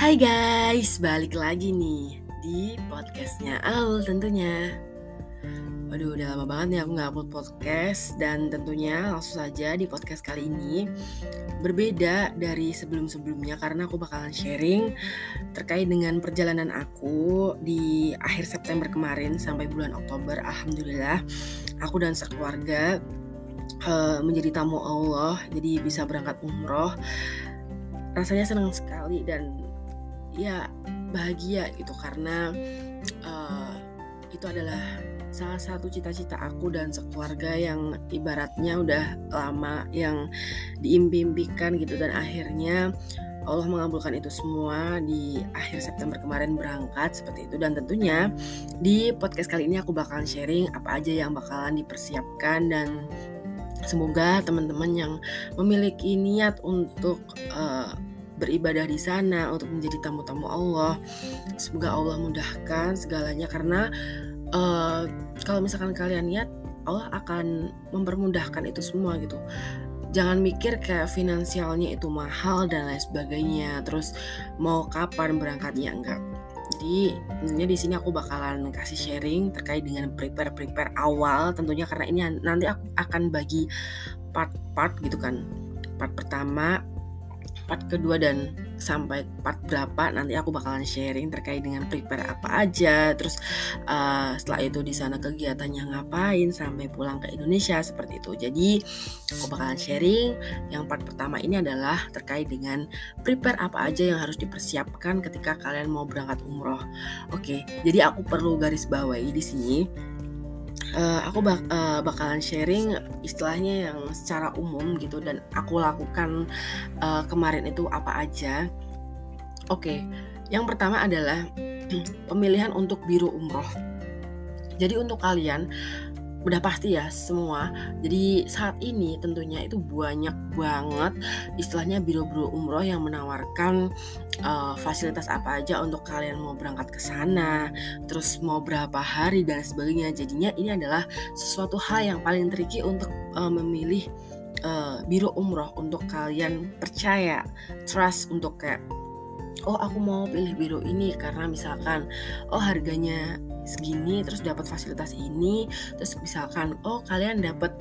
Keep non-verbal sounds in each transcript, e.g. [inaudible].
Hai guys, balik lagi nih di podcastnya Aul tentunya. Waduh udah lama banget nih aku gak upload podcast Dan tentunya langsung saja di podcast kali ini Berbeda dari sebelum-sebelumnya Karena aku bakalan sharing terkait dengan perjalanan aku Di akhir September kemarin sampai bulan Oktober Alhamdulillah. Aku dan sekeluarga uh, menjadi tamu Allah Jadi bisa berangkat umroh. Rasanya senang sekali dan ya bahagia gitu karena uh, itu adalah salah satu cita-cita aku dan sekeluarga yang ibaratnya udah lama yang diimpi-impikan gitu. Dan akhirnya Allah mengabulkan itu semua di akhir September kemarin berangkat seperti itu. Dan tentunya di podcast kali ini aku bakalan sharing apa aja yang bakalan dipersiapkan. Dan semoga teman-teman yang memiliki niat untuk uh, beribadah di sana untuk menjadi tamu-tamu Allah. Semoga Allah mudahkan segalanya karena uh, kalau misalkan kalian niat Allah akan mempermudahkan itu semua gitu. Jangan mikir kayak finansialnya itu mahal dan lain sebagainya. Terus mau kapan berangkatnya enggak. Jadi tentunya di sini aku bakalan kasih sharing terkait dengan prepare prepare awal tentunya karena ini nanti aku akan bagi part-part gitu kan. Part pertama part kedua dan sampai part berapa nanti aku bakalan sharing terkait dengan prepare apa aja. Terus uh, setelah itu di sana kegiatannya ngapain sampai pulang ke Indonesia seperti itu. Jadi aku bakalan sharing. Yang part pertama ini adalah terkait dengan prepare apa aja yang harus dipersiapkan ketika kalian mau berangkat umroh. Oke jadi aku perlu garis bawahi di sini uh, aku bak uh, bakalan sharing istilahnya yang secara umum gitu dan aku lakukan uh, kemarin itu apa aja. Oke, okay. yang pertama adalah [clears throat] pemilihan untuk biru umroh. Jadi untuk kalian udah pasti ya semua. Jadi saat ini tentunya itu banyak banget istilahnya biro-biro umroh yang menawarkan uh, fasilitas apa aja untuk kalian mau berangkat ke sana, terus mau berapa hari dan sebagainya. Jadinya ini adalah sesuatu hal yang paling tricky untuk uh, memilih uh, biro umroh untuk kalian percaya, trust untuk kayak oh aku mau pilih biro ini karena misalkan oh harganya segini terus dapat fasilitas ini terus misalkan oh kalian dapat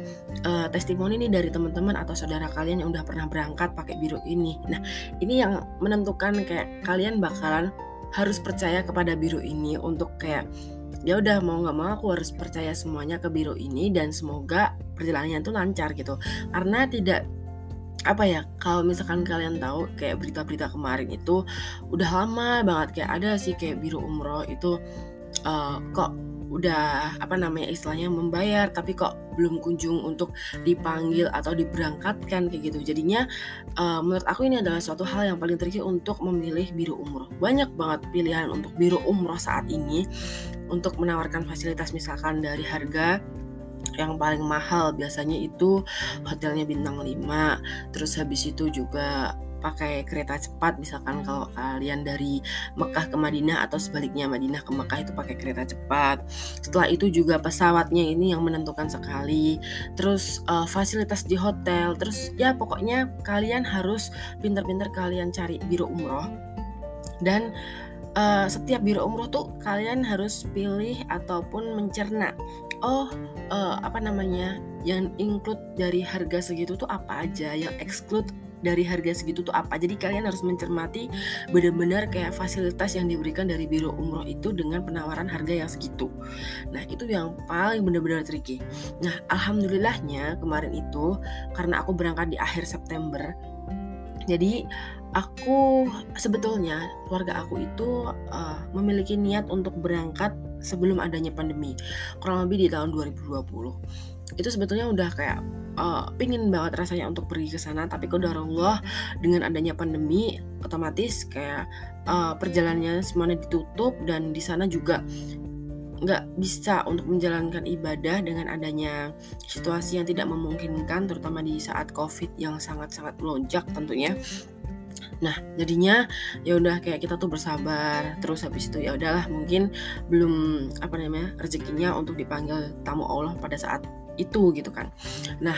uh, testimoni nih dari teman-teman atau saudara kalian yang udah pernah berangkat pakai biro ini. Nah ini yang menentukan kayak kalian bakalan harus percaya kepada biro ini untuk kayak ya udah mau nggak mau aku harus percaya semuanya ke biro ini dan semoga perjalanannya itu lancar gitu. Karena tidak apa ya kalau misalkan kalian tahu kayak berita-berita kemarin itu udah lama banget kayak ada sih kayak biro umroh itu uh, kok udah apa namanya istilahnya membayar tapi kok belum kunjung untuk dipanggil atau diberangkatkan kayak gitu. Jadinya uh, menurut aku ini adalah suatu hal yang paling tricky untuk memilih biru umroh. Banyak banget pilihan untuk biru umroh saat ini untuk menawarkan fasilitas misalkan dari harga yang paling mahal biasanya itu hotelnya bintang 5 terus habis itu juga pakai kereta cepat misalkan kalau kalian dari Mekah ke Madinah atau sebaliknya Madinah ke Mekah itu pakai kereta cepat. Setelah itu juga pesawatnya ini yang menentukan sekali. Terus uh, fasilitas di hotel, terus ya pokoknya kalian harus pinter-pinter kalian cari biro umroh dan uh, setiap biro umroh tuh kalian harus pilih ataupun mencerna oh uh, apa namanya yang include dari harga segitu tuh apa aja yang exclude dari harga segitu tuh apa. Jadi kalian harus mencermati benar-benar kayak fasilitas yang diberikan dari biro umroh itu dengan penawaran harga yang segitu. Nah itu yang paling benar-benar tricky. Nah alhamdulillahnya kemarin itu karena aku berangkat di akhir September jadi aku sebetulnya keluarga aku itu uh, memiliki niat untuk berangkat sebelum adanya pandemi kurang lebih di tahun 2020 itu sebetulnya udah kayak uh, pingin banget rasanya untuk pergi ke sana tapi kok Allah dengan adanya pandemi otomatis kayak uh, perjalanannya semuanya ditutup dan di sana juga nggak bisa untuk menjalankan ibadah dengan adanya situasi yang tidak memungkinkan terutama di saat covid yang sangat-sangat melonjak tentunya Nah, jadinya ya udah kayak kita tuh bersabar. Terus habis itu ya udahlah mungkin belum apa namanya rezekinya untuk dipanggil tamu Allah pada saat itu gitu kan. Nah,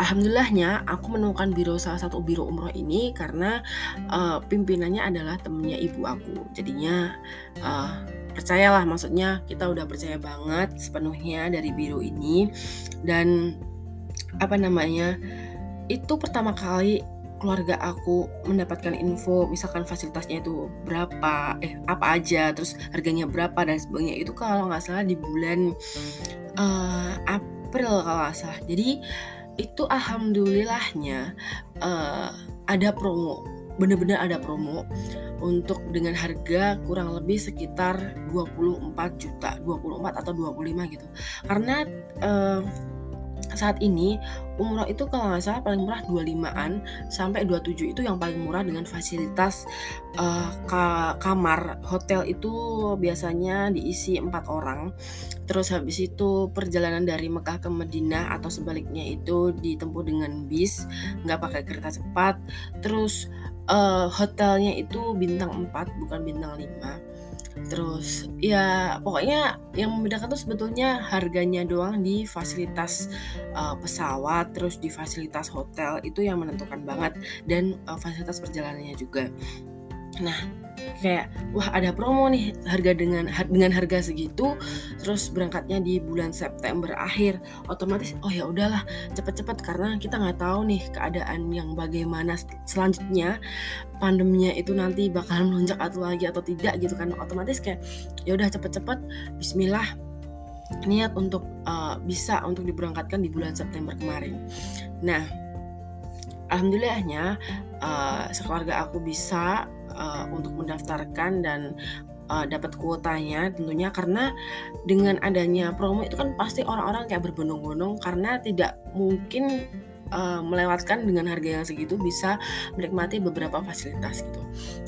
alhamdulillahnya aku menemukan biro salah satu biro umroh ini karena uh, pimpinannya adalah temennya ibu aku. Jadinya uh, percayalah maksudnya kita udah percaya banget sepenuhnya dari biro ini. Dan apa namanya itu pertama kali keluarga aku mendapatkan info misalkan fasilitasnya itu berapa eh apa aja terus harganya berapa dan sebagainya. Itu kalau nggak salah di bulan uh, April kalau nggak salah. Jadi itu alhamdulillahnya uh, ada promo. Bener-bener ada promo untuk dengan harga kurang lebih sekitar 24 juta 24 atau 25 gitu. Karena uh, saat ini umroh itu kalau nggak salah paling murah 25an sampai 27 itu yang paling murah dengan fasilitas uh, ka kamar. Hotel itu biasanya diisi empat orang. Terus habis itu perjalanan dari Mekah ke Madinah atau sebaliknya itu ditempuh dengan bis nggak pakai kereta cepat. Terus uh, hotelnya itu bintang 4 bukan bintang 5 Terus ya pokoknya yang membedakan tuh sebetulnya harganya doang di fasilitas uh, pesawat, terus di fasilitas hotel itu yang menentukan banget dan uh, fasilitas perjalanannya juga. Nah, kayak wah ada promo nih harga dengan dengan harga segitu. Terus berangkatnya di bulan September akhir otomatis oh ya udahlah cepet-cepet. Karena kita nggak tahu nih keadaan yang bagaimana selanjutnya pandeminya itu nanti bakal melonjak atau lagi atau tidak gitu kan. Otomatis kayak ya udah cepet-cepet Bismillah. Niat untuk uh, bisa untuk diberangkatkan di bulan September kemarin. Nah, alhamdulillahnya uh, sekeluarga aku bisa uh, untuk mendaftarkan dan uh, dapat kuotanya tentunya karena dengan adanya promo itu kan pasti orang-orang kayak berbondong-bondong karena tidak mungkin uh, melewatkan dengan harga yang segitu bisa menikmati beberapa fasilitas gitu.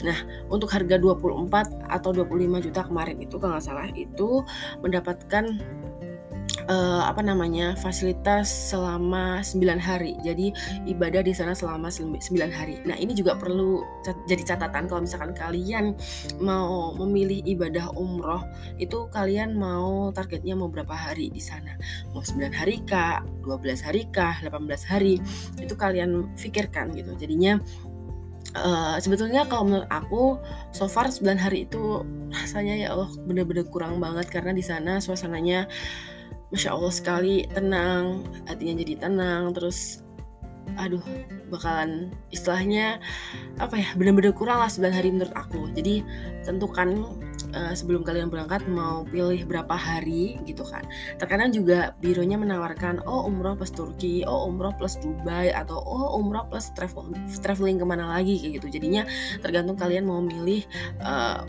Nah, untuk harga 24 atau 25 juta kemarin itu kalau nggak salah itu mendapatkan uh, apa namanya fasilitas selama 9 hari. Jadi ibadah di sana selama 9 hari. Nah, ini juga perlu jadi catatan kalau misalkan kalian mau memilih ibadah umroh, itu kalian mau targetnya mau berapa hari di sana? Mau 9 hari kah, 12 hari kah, 18 hari? Itu kalian pikirkan gitu. Jadinya Uh, sebetulnya kalau menurut aku so far 9 hari itu rasanya ya Allah bener-bener kurang banget karena di sana suasananya masya allah sekali tenang hatinya jadi tenang terus aduh bakalan istilahnya apa ya bener-bener kurang lah 9 hari menurut aku. Jadi tentukan uh, sebelum kalian berangkat mau pilih berapa hari gitu kan. Terkadang juga bironya menawarkan oh umroh plus Turki oh umroh plus Dubai atau oh umroh plus travel traveling ke mana lagi kayak gitu. Jadinya tergantung kalian mau milih uh,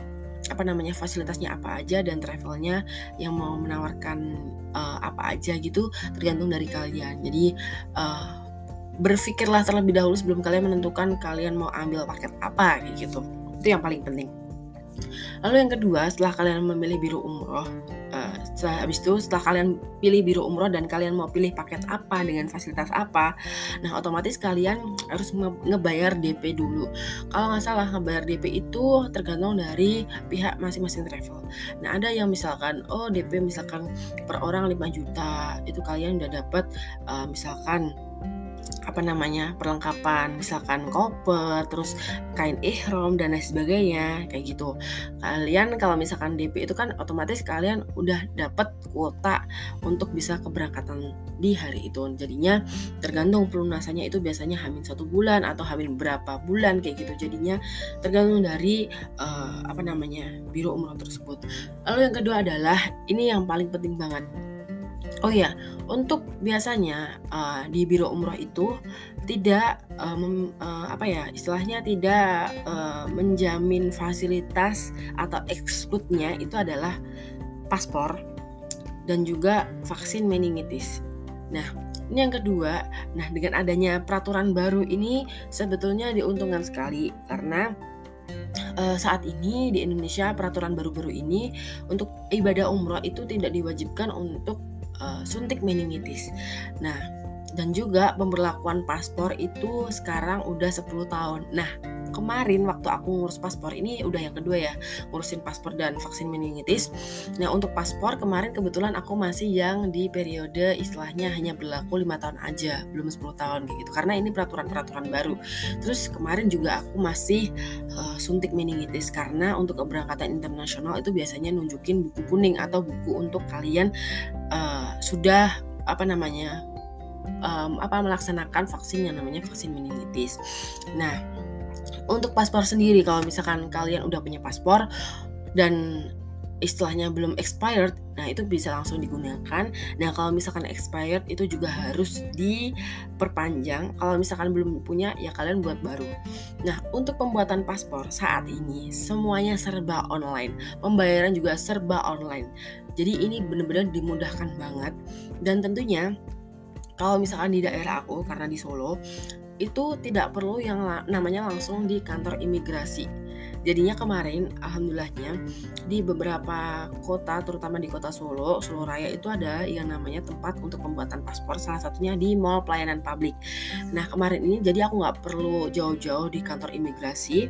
apa namanya fasilitasnya apa aja dan travelnya yang mau menawarkan uh, apa aja gitu tergantung dari kalian. Jadi uh, berpikirlah terlebih dahulu sebelum kalian menentukan kalian mau ambil paket apa gitu. Itu yang paling penting. Lalu yang kedua, setelah kalian memilih biru umroh, uh, setelah habis itu setelah kalian pilih biru umroh dan kalian mau pilih paket apa dengan fasilitas apa, nah otomatis kalian harus ngebayar DP dulu. Kalau nggak salah ngebayar DP itu tergantung dari pihak masing-masing travel. Nah ada yang misalkan, oh DP misalkan per orang 5 juta, itu kalian udah dapat uh, misalkan apa namanya perlengkapan misalkan koper terus kain ihrom dan lain sebagainya kayak gitu. Kalian kalau misalkan DP itu kan otomatis kalian udah dapat kuota untuk bisa keberangkatan di hari itu. Jadinya tergantung pelunasannya itu biasanya hamil satu bulan atau hamil berapa bulan kayak gitu. Jadinya tergantung dari uh, apa namanya biro umroh tersebut. Lalu yang kedua adalah ini yang paling penting banget Oh iya, untuk biasanya uh, di biro umroh itu tidak uh, mem, uh, apa ya istilahnya tidak uh, menjamin fasilitas atau exclude-nya itu adalah paspor dan juga vaksin meningitis. Nah, ini yang kedua. Nah, dengan adanya peraturan baru ini sebetulnya diuntungkan sekali karena uh, saat ini di Indonesia peraturan baru-baru ini untuk ibadah umroh itu tidak diwajibkan untuk uh, suntik meningitis. Nah, dan juga pemberlakuan paspor itu sekarang udah 10 tahun. Nah, kemarin waktu aku ngurus paspor ini udah yang kedua ya ngurusin paspor dan vaksin meningitis. Nah untuk paspor kemarin kebetulan aku masih yang di periode istilahnya hanya berlaku lima tahun aja belum 10 tahun gitu. Karena ini peraturan-peraturan baru. Terus kemarin juga aku masih uh, suntik meningitis karena untuk keberangkatan internasional itu biasanya nunjukin buku kuning atau buku untuk kalian uh, sudah apa namanya um, apa melaksanakan vaksin yang namanya vaksin meningitis. Nah, untuk paspor sendiri kalau misalkan kalian udah punya paspor dan istilahnya belum expired, nah itu bisa langsung digunakan. Nah kalau misalkan expired itu juga harus diperpanjang. Kalau misalkan belum punya ya kalian buat baru. Nah untuk pembuatan paspor saat ini semuanya serba online, pembayaran juga serba online. Jadi ini benar-benar dimudahkan banget dan tentunya kalau misalkan di daerah aku karena di Solo itu tidak perlu yang namanya langsung di kantor imigrasi. Jadinya kemarin, alhamdulillahnya di beberapa kota, terutama di kota Solo, Solo Raya itu ada yang namanya tempat untuk pembuatan paspor. Salah satunya di Mall Pelayanan Publik. Nah kemarin ini jadi aku nggak perlu jauh-jauh di kantor imigrasi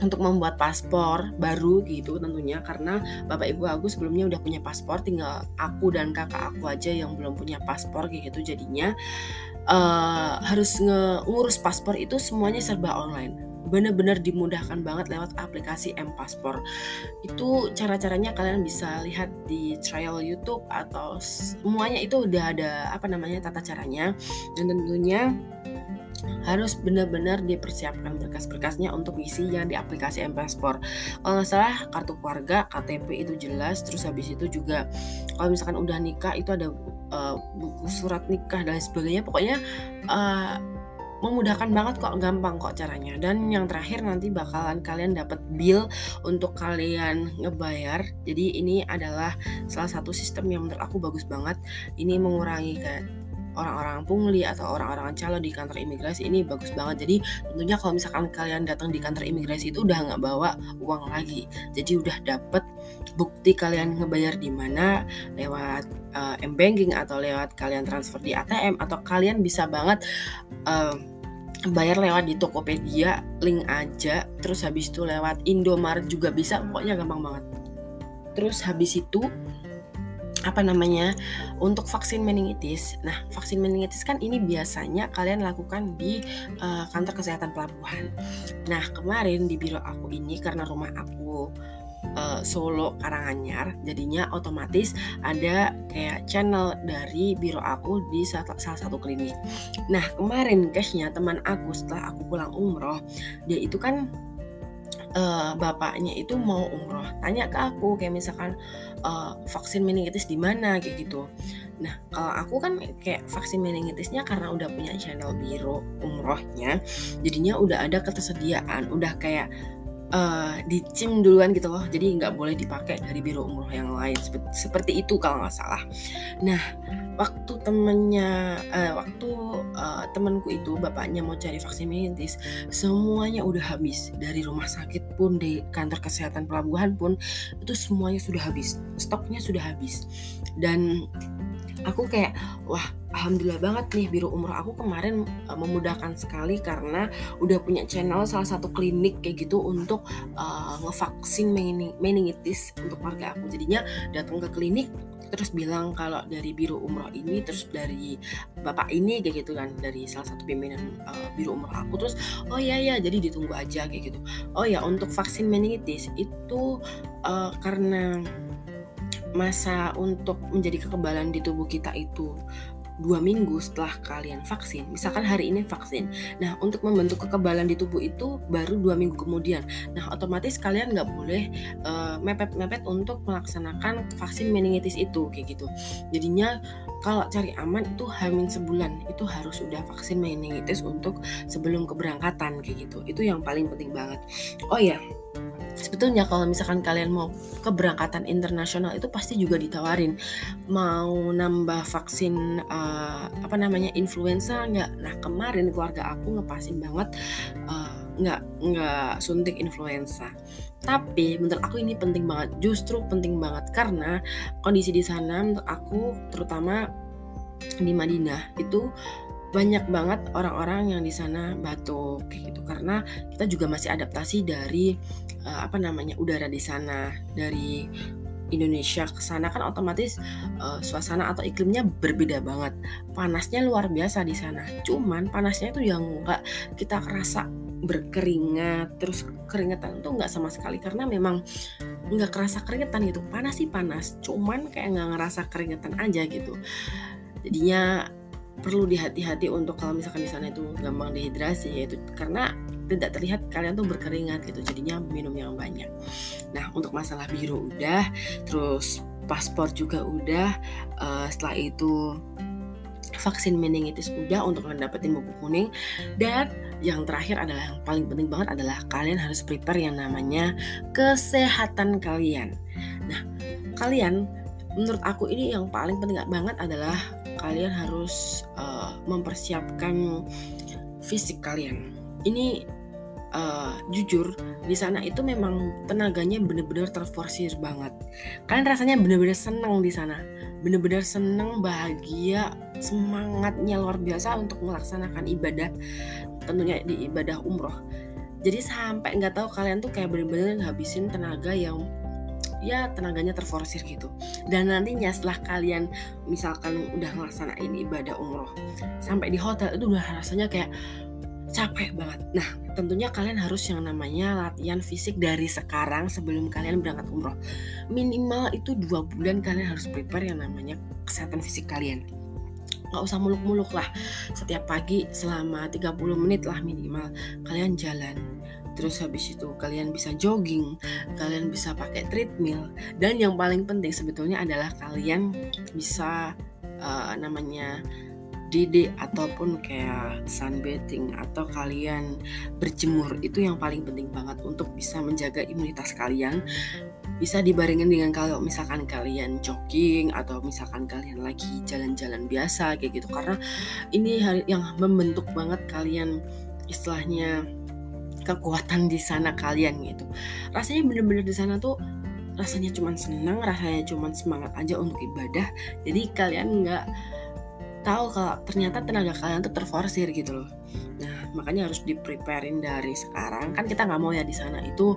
untuk membuat paspor baru gitu tentunya. Karena bapak ibu aku sebelumnya udah punya paspor tinggal aku dan kakak aku aja yang belum punya paspor gitu. Jadinya uh, harus ngurus paspor itu semuanya serba online. Bener-bener dimudahkan banget lewat aplikasi M Paspor. Itu cara-caranya kalian bisa lihat di trial YouTube atau semuanya itu udah ada apa namanya tata caranya. Dan tentunya harus benar-benar dipersiapkan berkas-berkasnya untuk isi yang di aplikasi M-Paspor. Kalau nggak salah kartu keluarga, KTP itu jelas, terus habis itu juga kalau misalkan udah nikah itu ada uh, buku surat nikah dan sebagainya. Pokoknya uh, memudahkan banget kok gampang kok caranya dan yang terakhir nanti bakalan kalian dapat bill untuk kalian ngebayar jadi ini adalah salah satu sistem yang menurut aku bagus banget ini mengurangi kayak orang-orang pungli atau orang-orang calon di kantor imigrasi ini bagus banget. Jadi tentunya kalau misalkan kalian datang di kantor imigrasi itu udah nggak bawa uang lagi. Jadi udah dapet bukti kalian ngebayar di mana lewat uh, m banking atau lewat kalian transfer di ATM atau kalian bisa banget uh, bayar lewat di Tokopedia link aja terus habis itu lewat Indomaret juga bisa. Pokoknya gampang banget. Terus habis itu apa namanya untuk vaksin meningitis. Nah, vaksin meningitis kan ini biasanya kalian lakukan di uh, kantor kesehatan pelabuhan. Nah, kemarin di biro aku ini karena rumah aku uh, Solo Karanganyar, jadinya otomatis ada kayak channel dari biro aku di salah, salah satu klinik. Nah, kemarin cashnya teman aku setelah aku pulang umroh, dia itu kan uh, bapaknya itu mau umroh tanya ke aku kayak misalkan uh, vaksin meningitis di mana kayak gitu. Nah kalau aku kan kayak vaksin meningitisnya karena udah punya channel biru umrohnya jadinya udah ada ketersediaan udah kayak uh, dicim duluan gitu loh. Jadi nggak boleh dipakai dari biru umroh yang lain. Seperti, seperti itu kalau nggak salah. Nah waktu temennya uh, waktu uh, temanku itu bapaknya mau cari vaksin meningitis semuanya udah habis. Dari rumah sakit pun di kantor kesehatan pelabuhan pun itu semuanya sudah habis. Stoknya sudah habis. Dan aku kayak wah alhamdulillah banget nih biru umroh aku kemarin uh, memudahkan sekali karena udah punya channel salah satu klinik kayak gitu untuk uh, ngevaksin meningitis untuk keluarga aku. Jadinya datang ke klinik terus bilang kalau dari biru umroh ini terus dari bapak ini kayak gitu kan dari salah satu pimpinan uh, biru umroh aku terus oh iya ya jadi ditunggu aja kayak gitu. Oh ya untuk vaksin meningitis itu uh, karena masa untuk menjadi kekebalan di tubuh kita itu dua minggu setelah kalian vaksin. Misalkan hari ini vaksin. Nah, untuk membentuk kekebalan di tubuh itu baru dua minggu kemudian. Nah, otomatis kalian nggak boleh uh, mepet-mepet untuk melaksanakan vaksin meningitis itu kayak gitu. Jadinya kalau cari aman itu hamin sebulan itu harus sudah vaksin meningitis untuk sebelum keberangkatan kayak gitu. Itu yang paling penting banget. Oh ya, sebetulnya kalau misalkan kalian mau keberangkatan internasional itu pasti juga ditawarin. Mau nambah vaksin uh, apa namanya influenza nggak? Nah kemarin keluarga aku ngepasin banget uh, nggak nggak suntik influenza. Tapi menurut aku ini penting banget justru penting banget. Karena kondisi di sana menurut aku terutama di Madinah itu banyak banget orang-orang yang di sana batuk kayak gitu. Karena kita juga masih adaptasi dari uh, apa namanya udara di sana dari Indonesia ke sana. Kan otomatis uh, suasana atau iklimnya berbeda banget. Panasnya luar biasa di sana. Cuman panasnya itu yang nggak kita kerasa berkeringat. Terus keringetan tuh nggak sama sekali. Karena memang nggak kerasa keringetan gitu. Panas sih panas. Cuman kayak nggak ngerasa keringetan aja gitu. Jadinya perlu dihati-hati untuk kalau misalkan di sana itu gampang dehidrasi yaitu karena tidak terlihat kalian tuh berkeringat gitu jadinya minum yang banyak. Nah untuk masalah biru udah terus paspor juga udah uh, setelah itu vaksin meningitis udah untuk mendapatkan buku kuning. Dan yang terakhir adalah yang paling penting banget adalah kalian harus prepare yang namanya kesehatan kalian. Nah kalian menurut aku ini yang paling penting banget adalah kalian harus uh, mempersiapkan fisik kalian ini uh, jujur di sana itu memang tenaganya bener-bener terforsir banget. Kalian rasanya bener-bener seneng di sana, bener-bener seneng, bahagia, semangatnya luar biasa untuk melaksanakan ibadah, tentunya di ibadah umroh. Jadi sampai nggak tahu kalian tuh kayak bener-bener ngabisin tenaga yang ya tenaganya terforsir gitu. Dan nantinya setelah kalian misalkan udah ngelaksanain ibadah umroh sampai di hotel itu udah rasanya kayak capek banget. Nah, tentunya kalian harus yang namanya latihan fisik dari sekarang sebelum kalian berangkat umroh. Minimal itu dua bulan kalian harus prepare yang namanya kesehatan fisik kalian. Gak usah muluk-muluk lah. Setiap pagi selama 30 menit lah minimal kalian jalan. Terus habis itu kalian bisa jogging, kalian bisa pakai treadmill, dan yang paling penting sebetulnya adalah kalian bisa uh, namanya DD ataupun kayak sunbathing atau kalian berjemur. Itu yang paling penting banget untuk bisa menjaga imunitas kalian. Bisa dibarengin dengan kalau misalkan kalian jogging atau misalkan kalian lagi jalan-jalan biasa kayak gitu. Karena ini yang membentuk banget kalian istilahnya kekuatan di sana kalian gitu. Rasanya bener-bener di sana tuh rasanya cuman senang rasanya cuman semangat aja untuk ibadah. Jadi kalian nggak tahu kalau ternyata tenaga kalian tuh terforsir gitu loh. Nah makanya harus di preparein dari sekarang. Kan kita nggak mau ya di sana itu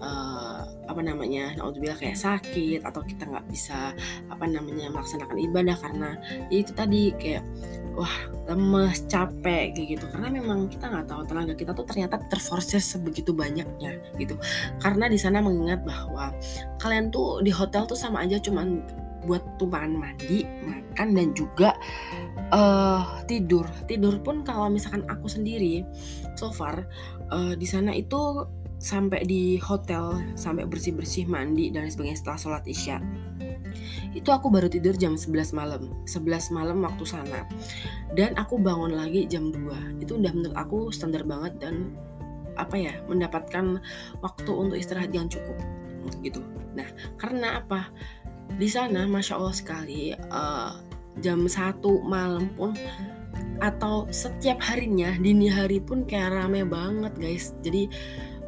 uh, apa namanya, naudzubillah kayak sakit atau kita nggak bisa apa namanya melaksanakan ibadah karena ya itu tadi kayak wah lemes capek kayak gitu karena memang kita nggak tahu tenaga kita tuh ternyata terforsir sebegitu banyaknya gitu karena di sana mengingat bahwa kalian tuh di hotel tuh sama aja cuman buat tumpangan mandi, makan dan juga uh, tidur. Tidur pun kalau misalkan aku sendiri so far uh, di sana itu sampai di hotel sampai bersih-bersih mandi dan sebagainya setelah sholat isya. Itu aku baru tidur jam 11 malam. 11 malam waktu sana. Dan aku bangun lagi jam 2 itu udah menurut aku standar banget dan apa ya mendapatkan waktu untuk istirahat yang cukup. Gitu. Nah karena apa? Di sana masya allah sekali uh, jam satu malam pun atau setiap harinya dini hari pun kayak rame banget guys. Jadi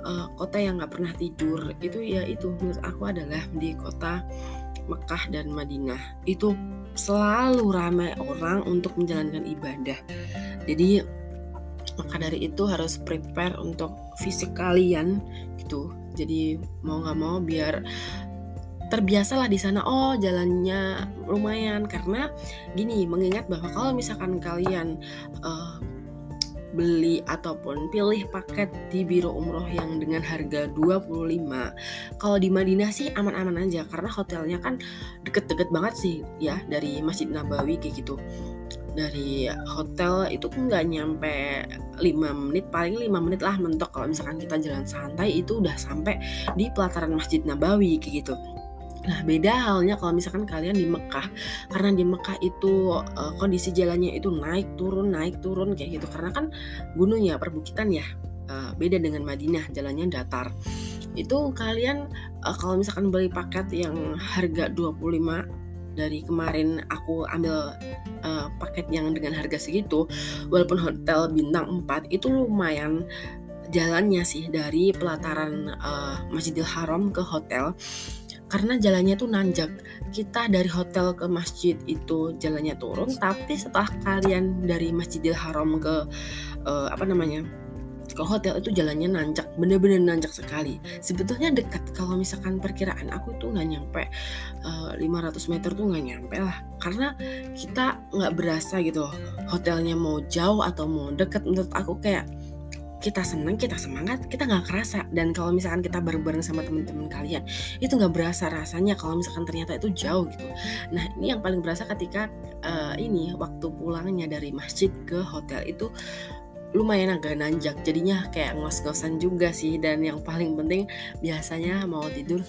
uh, kota yang nggak pernah tidur itu ya itu. Menurut aku adalah di kota Mekah dan Madinah. Itu selalu ramai orang untuk menjalankan ibadah. Jadi maka dari itu harus prepare untuk fisik kalian gitu. Jadi mau nggak mau biar terbiasalah di sana. Oh jalannya lumayan. Karena gini mengingat bahwa kalau misalkan kalian uh, beli ataupun pilih paket di biro umroh yang dengan harga 25 kalau di Madinah sih aman-aman aja karena hotelnya kan deket-deket banget sih ya dari Masjid Nabawi kayak gitu. Dari hotel itu nggak nyampe 5 menit paling 5 menit lah mentok. Kalau misalkan kita jalan santai itu udah sampai di pelataran Masjid Nabawi kayak gitu Nah, beda halnya kalau misalkan kalian di Mekah. Karena di Mekah itu uh, kondisi jalannya itu naik turun, naik turun kayak gitu. Karena kan gunung ya, perbukitan ya. Uh, beda dengan Madinah, jalannya datar. Itu kalian uh, kalau misalkan beli paket yang harga 25 dari kemarin aku ambil uh, paket yang dengan harga segitu walaupun hotel bintang 4 itu lumayan jalannya sih dari pelataran uh, Masjidil Haram ke hotel karena jalannya tuh nanjak. Kita dari hotel ke masjid itu jalannya turun tapi setelah kalian dari Masjidil Haram ke uh, apa namanya ke hotel itu jalannya nanjak bener-bener nanjak sekali. Sebetulnya dekat. Kalau misalkan perkiraan aku tuh nggak nyampe uh, eh, 500 meter tuh nggak nyampe lah. Karena kita nggak berasa gitu hotelnya mau jauh atau mau deket. Menurut aku kayak kita senang, kita semangat, kita nggak kerasa. Dan kalau misalkan kita bareng-bareng sama teman-teman kalian, itu nggak berasa rasanya kalau misalkan ternyata itu jauh gitu. Nah ini yang paling berasa ketika uh, ini waktu pulangnya dari masjid ke hotel itu lumayan agak nanjak. Jadinya kayak ngos-ngosan juga sih. Dan yang paling penting biasanya mau tidur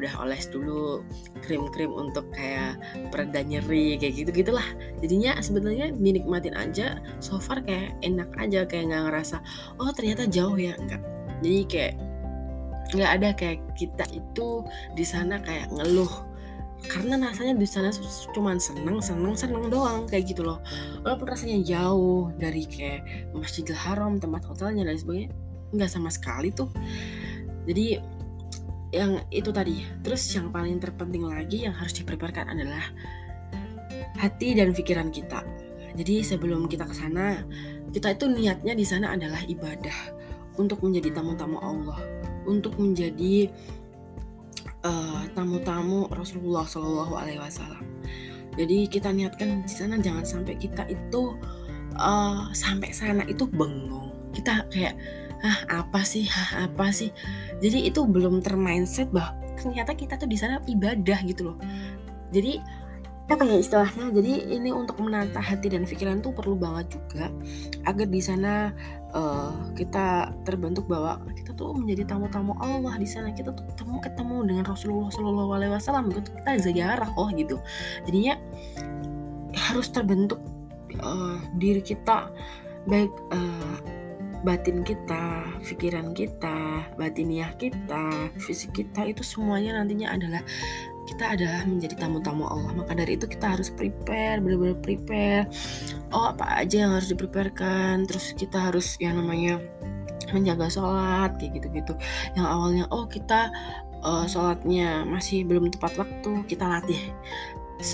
udah oles dulu krim-krim untuk kayak pereda nyeri kayak gitu gitulah jadinya sebenarnya dinikmatin aja. So far kayak enak aja kayak nggak ngerasa oh ternyata jauh ya. Enggak jadi kayak nggak ada kayak kita itu di sana kayak ngeluh karena rasanya di sana cuma seneng seneng seneng doang kayak gitu loh. Walaupun rasanya jauh dari kayak Masjidil Haram tempat hotelnya dan sebagainya nggak sama sekali tuh. Jadi yang itu tadi. Terus yang paling terpenting lagi yang harus diperbarkan adalah hati dan pikiran kita. Jadi sebelum kita ke sana kita itu niatnya di sana adalah ibadah. Untuk menjadi tamu-tamu Allah. Untuk menjadi eh, tamu-tamu Rasulullah Shallallahu Alaihi Wasallam. Jadi kita niatkan di sana jangan sampai kita itu uh, sampai sana itu bengong. Kita kayak ah apa sih, ah apa sih. Jadi itu belum termindset bahwa ternyata kita tuh di sana ibadah gitu loh. Jadi apa ya istilahnya jadi ini untuk menata hati dan pikiran tuh perlu banget juga agar di sana uh, kita terbentuk bahwa kita tuh menjadi tamu-tamu Allah di sana. Kita tuh ketemu ketemu dengan Rasulullah Shallallahu Alaihi Wasallam. Gitu kita ziarah oh gitu. Jadinya harus terbentuk uh, diri kita baik uh, batin kita, pikiran kita, batiniah kita, fisik kita itu semuanya nantinya adalah kita adalah menjadi tamu-tamu Allah. Maka dari itu kita harus prepare benar-benar prepare. Oh apa aja yang harus dipreparekan terus kita harus yang namanya menjaga sholat kayak gitu-gitu. Yang awalnya oh kita uh, sholatnya masih belum tepat waktu kita latih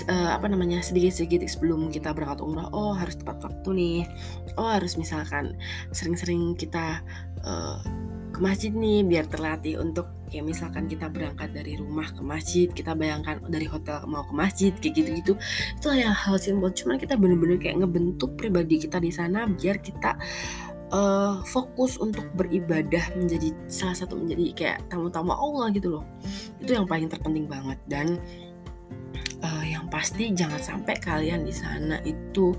uh, apa namanya sedikit-sedikit sebelum kita berangkat umrah. Oh harus tepat waktu nih. Oh harus misalkan sering-sering kita uh, ke masjid nih biar terlatih untuk kayak misalkan kita berangkat dari rumah ke masjid kita bayangkan dari hotel mau ke masjid kayak gitu-gitu. Itu yang hal simpel cuman kita bener-bener kayak ngebentuk pribadi kita di sana biar kita uh, fokus untuk beribadah menjadi salah satu menjadi kayak tamu-tamu Allah gitu loh. Itu yang paling terpenting banget dan uh, yang pasti jangan sampai kalian di sana itu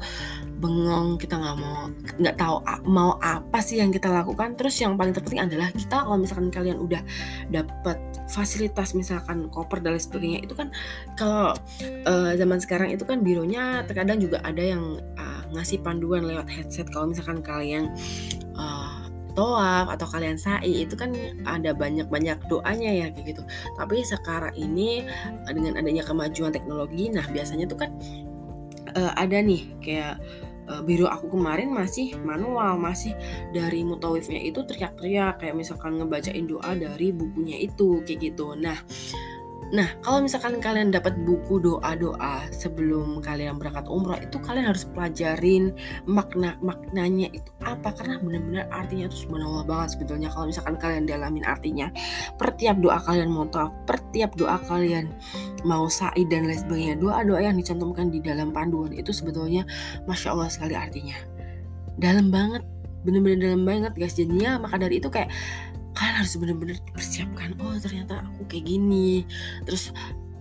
bengong kita nggak mau nggak tahu mau apa sih yang kita lakukan. Terus yang paling terpenting adalah kita kalau misalkan kalian udah dapat fasilitas misalkan koper dan lain sebagainya itu kan kalau uh, zaman sekarang itu kan bironya terkadang juga ada yang uh, ngasih panduan lewat headset. Kalau misalkan kalian uh, toaf atau kalian sa'i itu kan ada banyak-banyak doanya ya kayak gitu. Tapi sekarang ini dengan adanya kemajuan teknologi, nah biasanya tuh kan uh, ada nih kayak uh, biro aku kemarin masih manual masih dari mutawifnya itu teriak-teriak kayak misalkan ngebacain doa dari bukunya itu kayak gitu nah Nah, kalau misalkan kalian dapat buku doa-doa sebelum kalian berangkat umroh itu kalian harus pelajarin makna maknanya itu apa? Karena benar-benar artinya itu subhanallah banget sebetulnya kalau misalkan kalian dalamin artinya. Per tiap doa kalian mau tahu per tiap doa kalian mau sa'i dan lain sebagainya doa-doa yang dicantumkan di dalam panduan itu sebetulnya masya Allah sekali artinya. Dalam banget bener-bener dalam banget guys. Jadinya maka dari itu kayak kalian harus benar-benar persiapkan oh ternyata aku kayak gini. Terus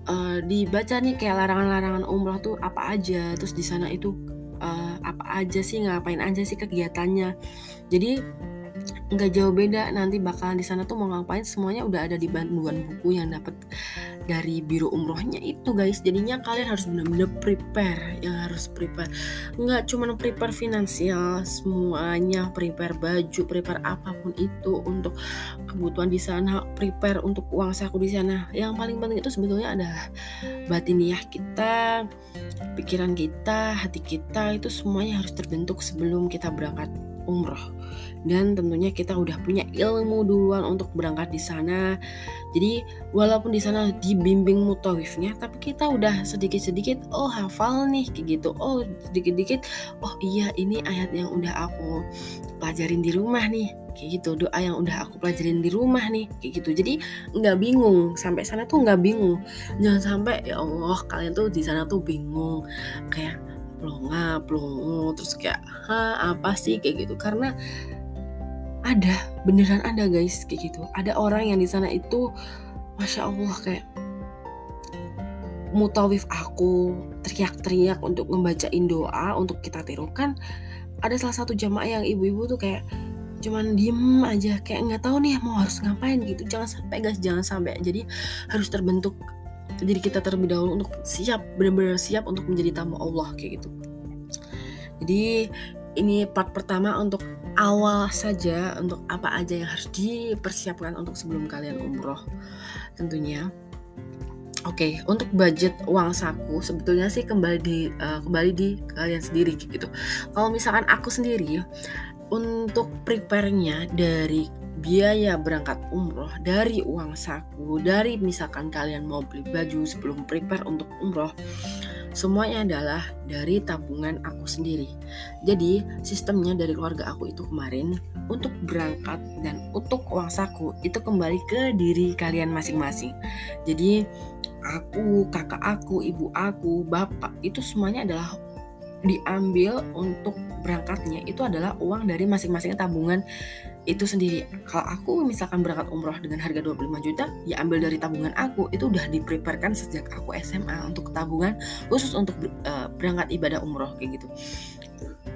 uh, dibaca nih kayak larangan-larangan umroh tuh apa aja terus di sana itu uh, apa aja sih ngapain aja sih kegiatannya. Jadi nggak jauh beda. Nanti bakalan di sana tuh mau ngapain semuanya udah ada di bantuan buku yang dapat dari biro umrohnya itu guys. Jadinya kalian harus benar-benar prepare yang harus prepare. Nggak cuma prepare finansial semuanya prepare baju prepare apa pun itu untuk kebutuhan di sana prepare untuk uang saku di sana. Yang paling penting itu sebetulnya adalah batiniah kita pikiran kita hati kita itu semuanya harus terbentuk sebelum kita berangkat umroh. Dan tentunya kita udah punya ilmu duluan untuk berangkat di sana. Jadi walaupun di sana dibimbing mutawifnya, tapi kita udah sedikit-sedikit oh hafal nih kayak gitu. Oh sedikit-sedikit oh iya ini ayat yang udah aku pelajarin di rumah nih kayak gitu. Doa yang udah aku pelajarin di rumah nih kayak gitu. Jadi nggak bingung. Sampai sana tuh nggak bingung. Jangan sampai ya Allah kalian tuh di sana tuh bingung. Kayak pelonga pelongo terus kayak ha apa sih? Kayak gitu. Karena ada beneran ada guys. Kayak gitu. Ada orang yang di sana itu masya allah kayak mutawif aku teriak-teriak untuk membacain doa untuk kita tirukan. Ada salah satu jamaah yang ibu-ibu tuh kayak cuman diem aja kayak nggak tahu nih mau harus ngapain gitu. Jangan sampai guys jangan sampai. Jadi harus terbentuk jadi kita terlebih dahulu untuk siap benar-benar siap untuk menjadi tamu Allah kayak gitu jadi ini part pertama untuk awal saja untuk apa aja yang harus dipersiapkan untuk sebelum kalian umroh tentunya Oke, okay, untuk budget uang saku sebetulnya sih kembali di uh, kembali di kalian sendiri gitu. Kalau misalkan aku sendiri untuk prepare-nya dari biaya berangkat umroh, dari uang saku, dari misalkan kalian mau beli baju sebelum prepare untuk umroh, Semuanya adalah dari tabungan aku sendiri. Jadi, sistemnya dari keluarga aku itu kemarin untuk berangkat dan untuk uang saku itu kembali ke diri kalian masing-masing. Jadi, aku, kakak aku, ibu aku, bapak itu semuanya adalah diambil untuk berangkatnya itu adalah uang dari masing-masing tabungan itu sendiri. Kalau aku misalkan berangkat umroh dengan harga 25 juta, ya ambil dari tabungan aku. Itu udah dipreparekan sejak aku SMA untuk tabungan khusus untuk uh, berangkat ibadah umroh kayak gitu.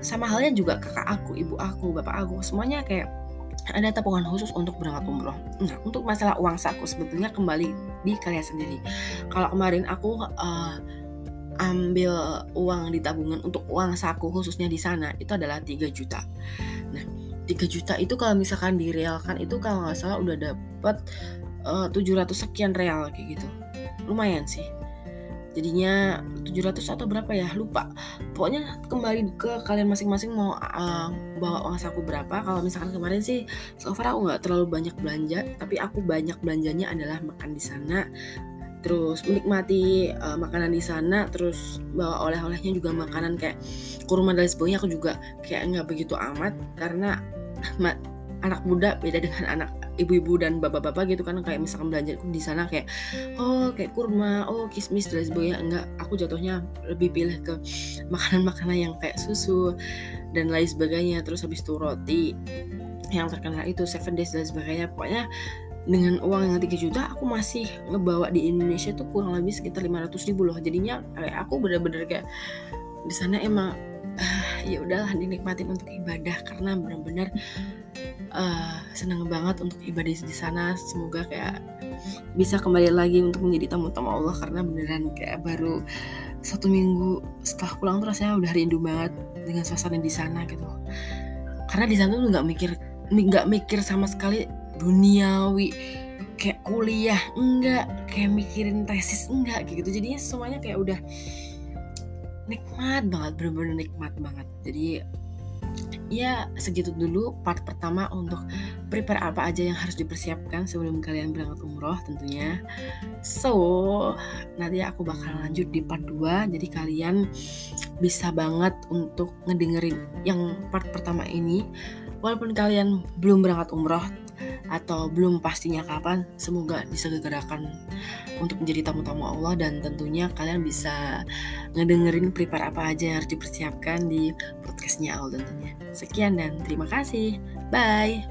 Sama halnya juga kakak aku, ibu aku, bapak aku, semuanya kayak ada tabungan khusus untuk berangkat umroh. Nah, untuk masalah uang saku sebetulnya kembali di kalian sendiri. Kalau kemarin aku uh, ambil uang di tabungan untuk uang saku khususnya di sana itu adalah 3 juta. Nah, 3 juta itu kalau misalkan direalkan itu kalau nggak salah udah dapat uh, 700 sekian real kayak gitu. Lumayan sih. Jadinya 700 atau berapa ya? Lupa. Pokoknya kembali ke kalian masing-masing mau uh, bawa uang saku berapa. Kalau misalkan kemarin sih so far aku nggak terlalu banyak belanja tapi aku banyak belanjanya adalah makan di sana terus menikmati uh, makanan di sana terus bawa oleh-olehnya juga makanan kayak kurma dan sebagainya aku juga kayak nggak begitu amat karena anak muda beda dengan anak ibu-ibu dan bapak-bapak gitu kan. Kayak misalkan belanja di sana kayak oh kayak kurma oh kismis dan sebagainya. Enggak aku jatuhnya lebih pilih ke makanan-makanan yang kayak susu dan lain sebagainya. Terus habis itu roti yang terkenal itu seven days dan sebagainya. Pokoknya dengan uang yang 3 juta aku masih ngebawa di Indonesia tuh kurang lebih sekitar 500 ribu loh. Jadinya kayak aku bener-bener kayak di sana emang uh, [sighs] ya udahlah dinikmatin untuk ibadah. Karena benar-benar uh, senang banget untuk ibadah di sana. Semoga kayak bisa kembali lagi untuk menjadi tamu-tamu Allah. Karena beneran kayak baru satu minggu setelah pulang tuh rasanya udah rindu banget dengan suasana di sana gitu. Karena di sana tuh nggak mikir nggak mikir sama sekali duniawi kayak kuliah enggak kayak mikirin tesis enggak gitu. Jadinya semuanya kayak udah nikmat banget bener-bener nikmat banget. Jadi ya segitu dulu part pertama untuk prepare apa aja yang harus dipersiapkan sebelum kalian berangkat umroh tentunya. So nanti aku bakal lanjut di part 2 jadi kalian bisa banget untuk ngedengerin yang part pertama ini. Walaupun kalian belum berangkat umroh atau belum pastinya kapan semoga bisa digerakkan untuk menjadi tamu-tamu Allah dan tentunya kalian bisa ngedengerin prepare apa aja yang harus dipersiapkan di podcastnya Allah tentunya. Sekian dan terima kasih. Bye.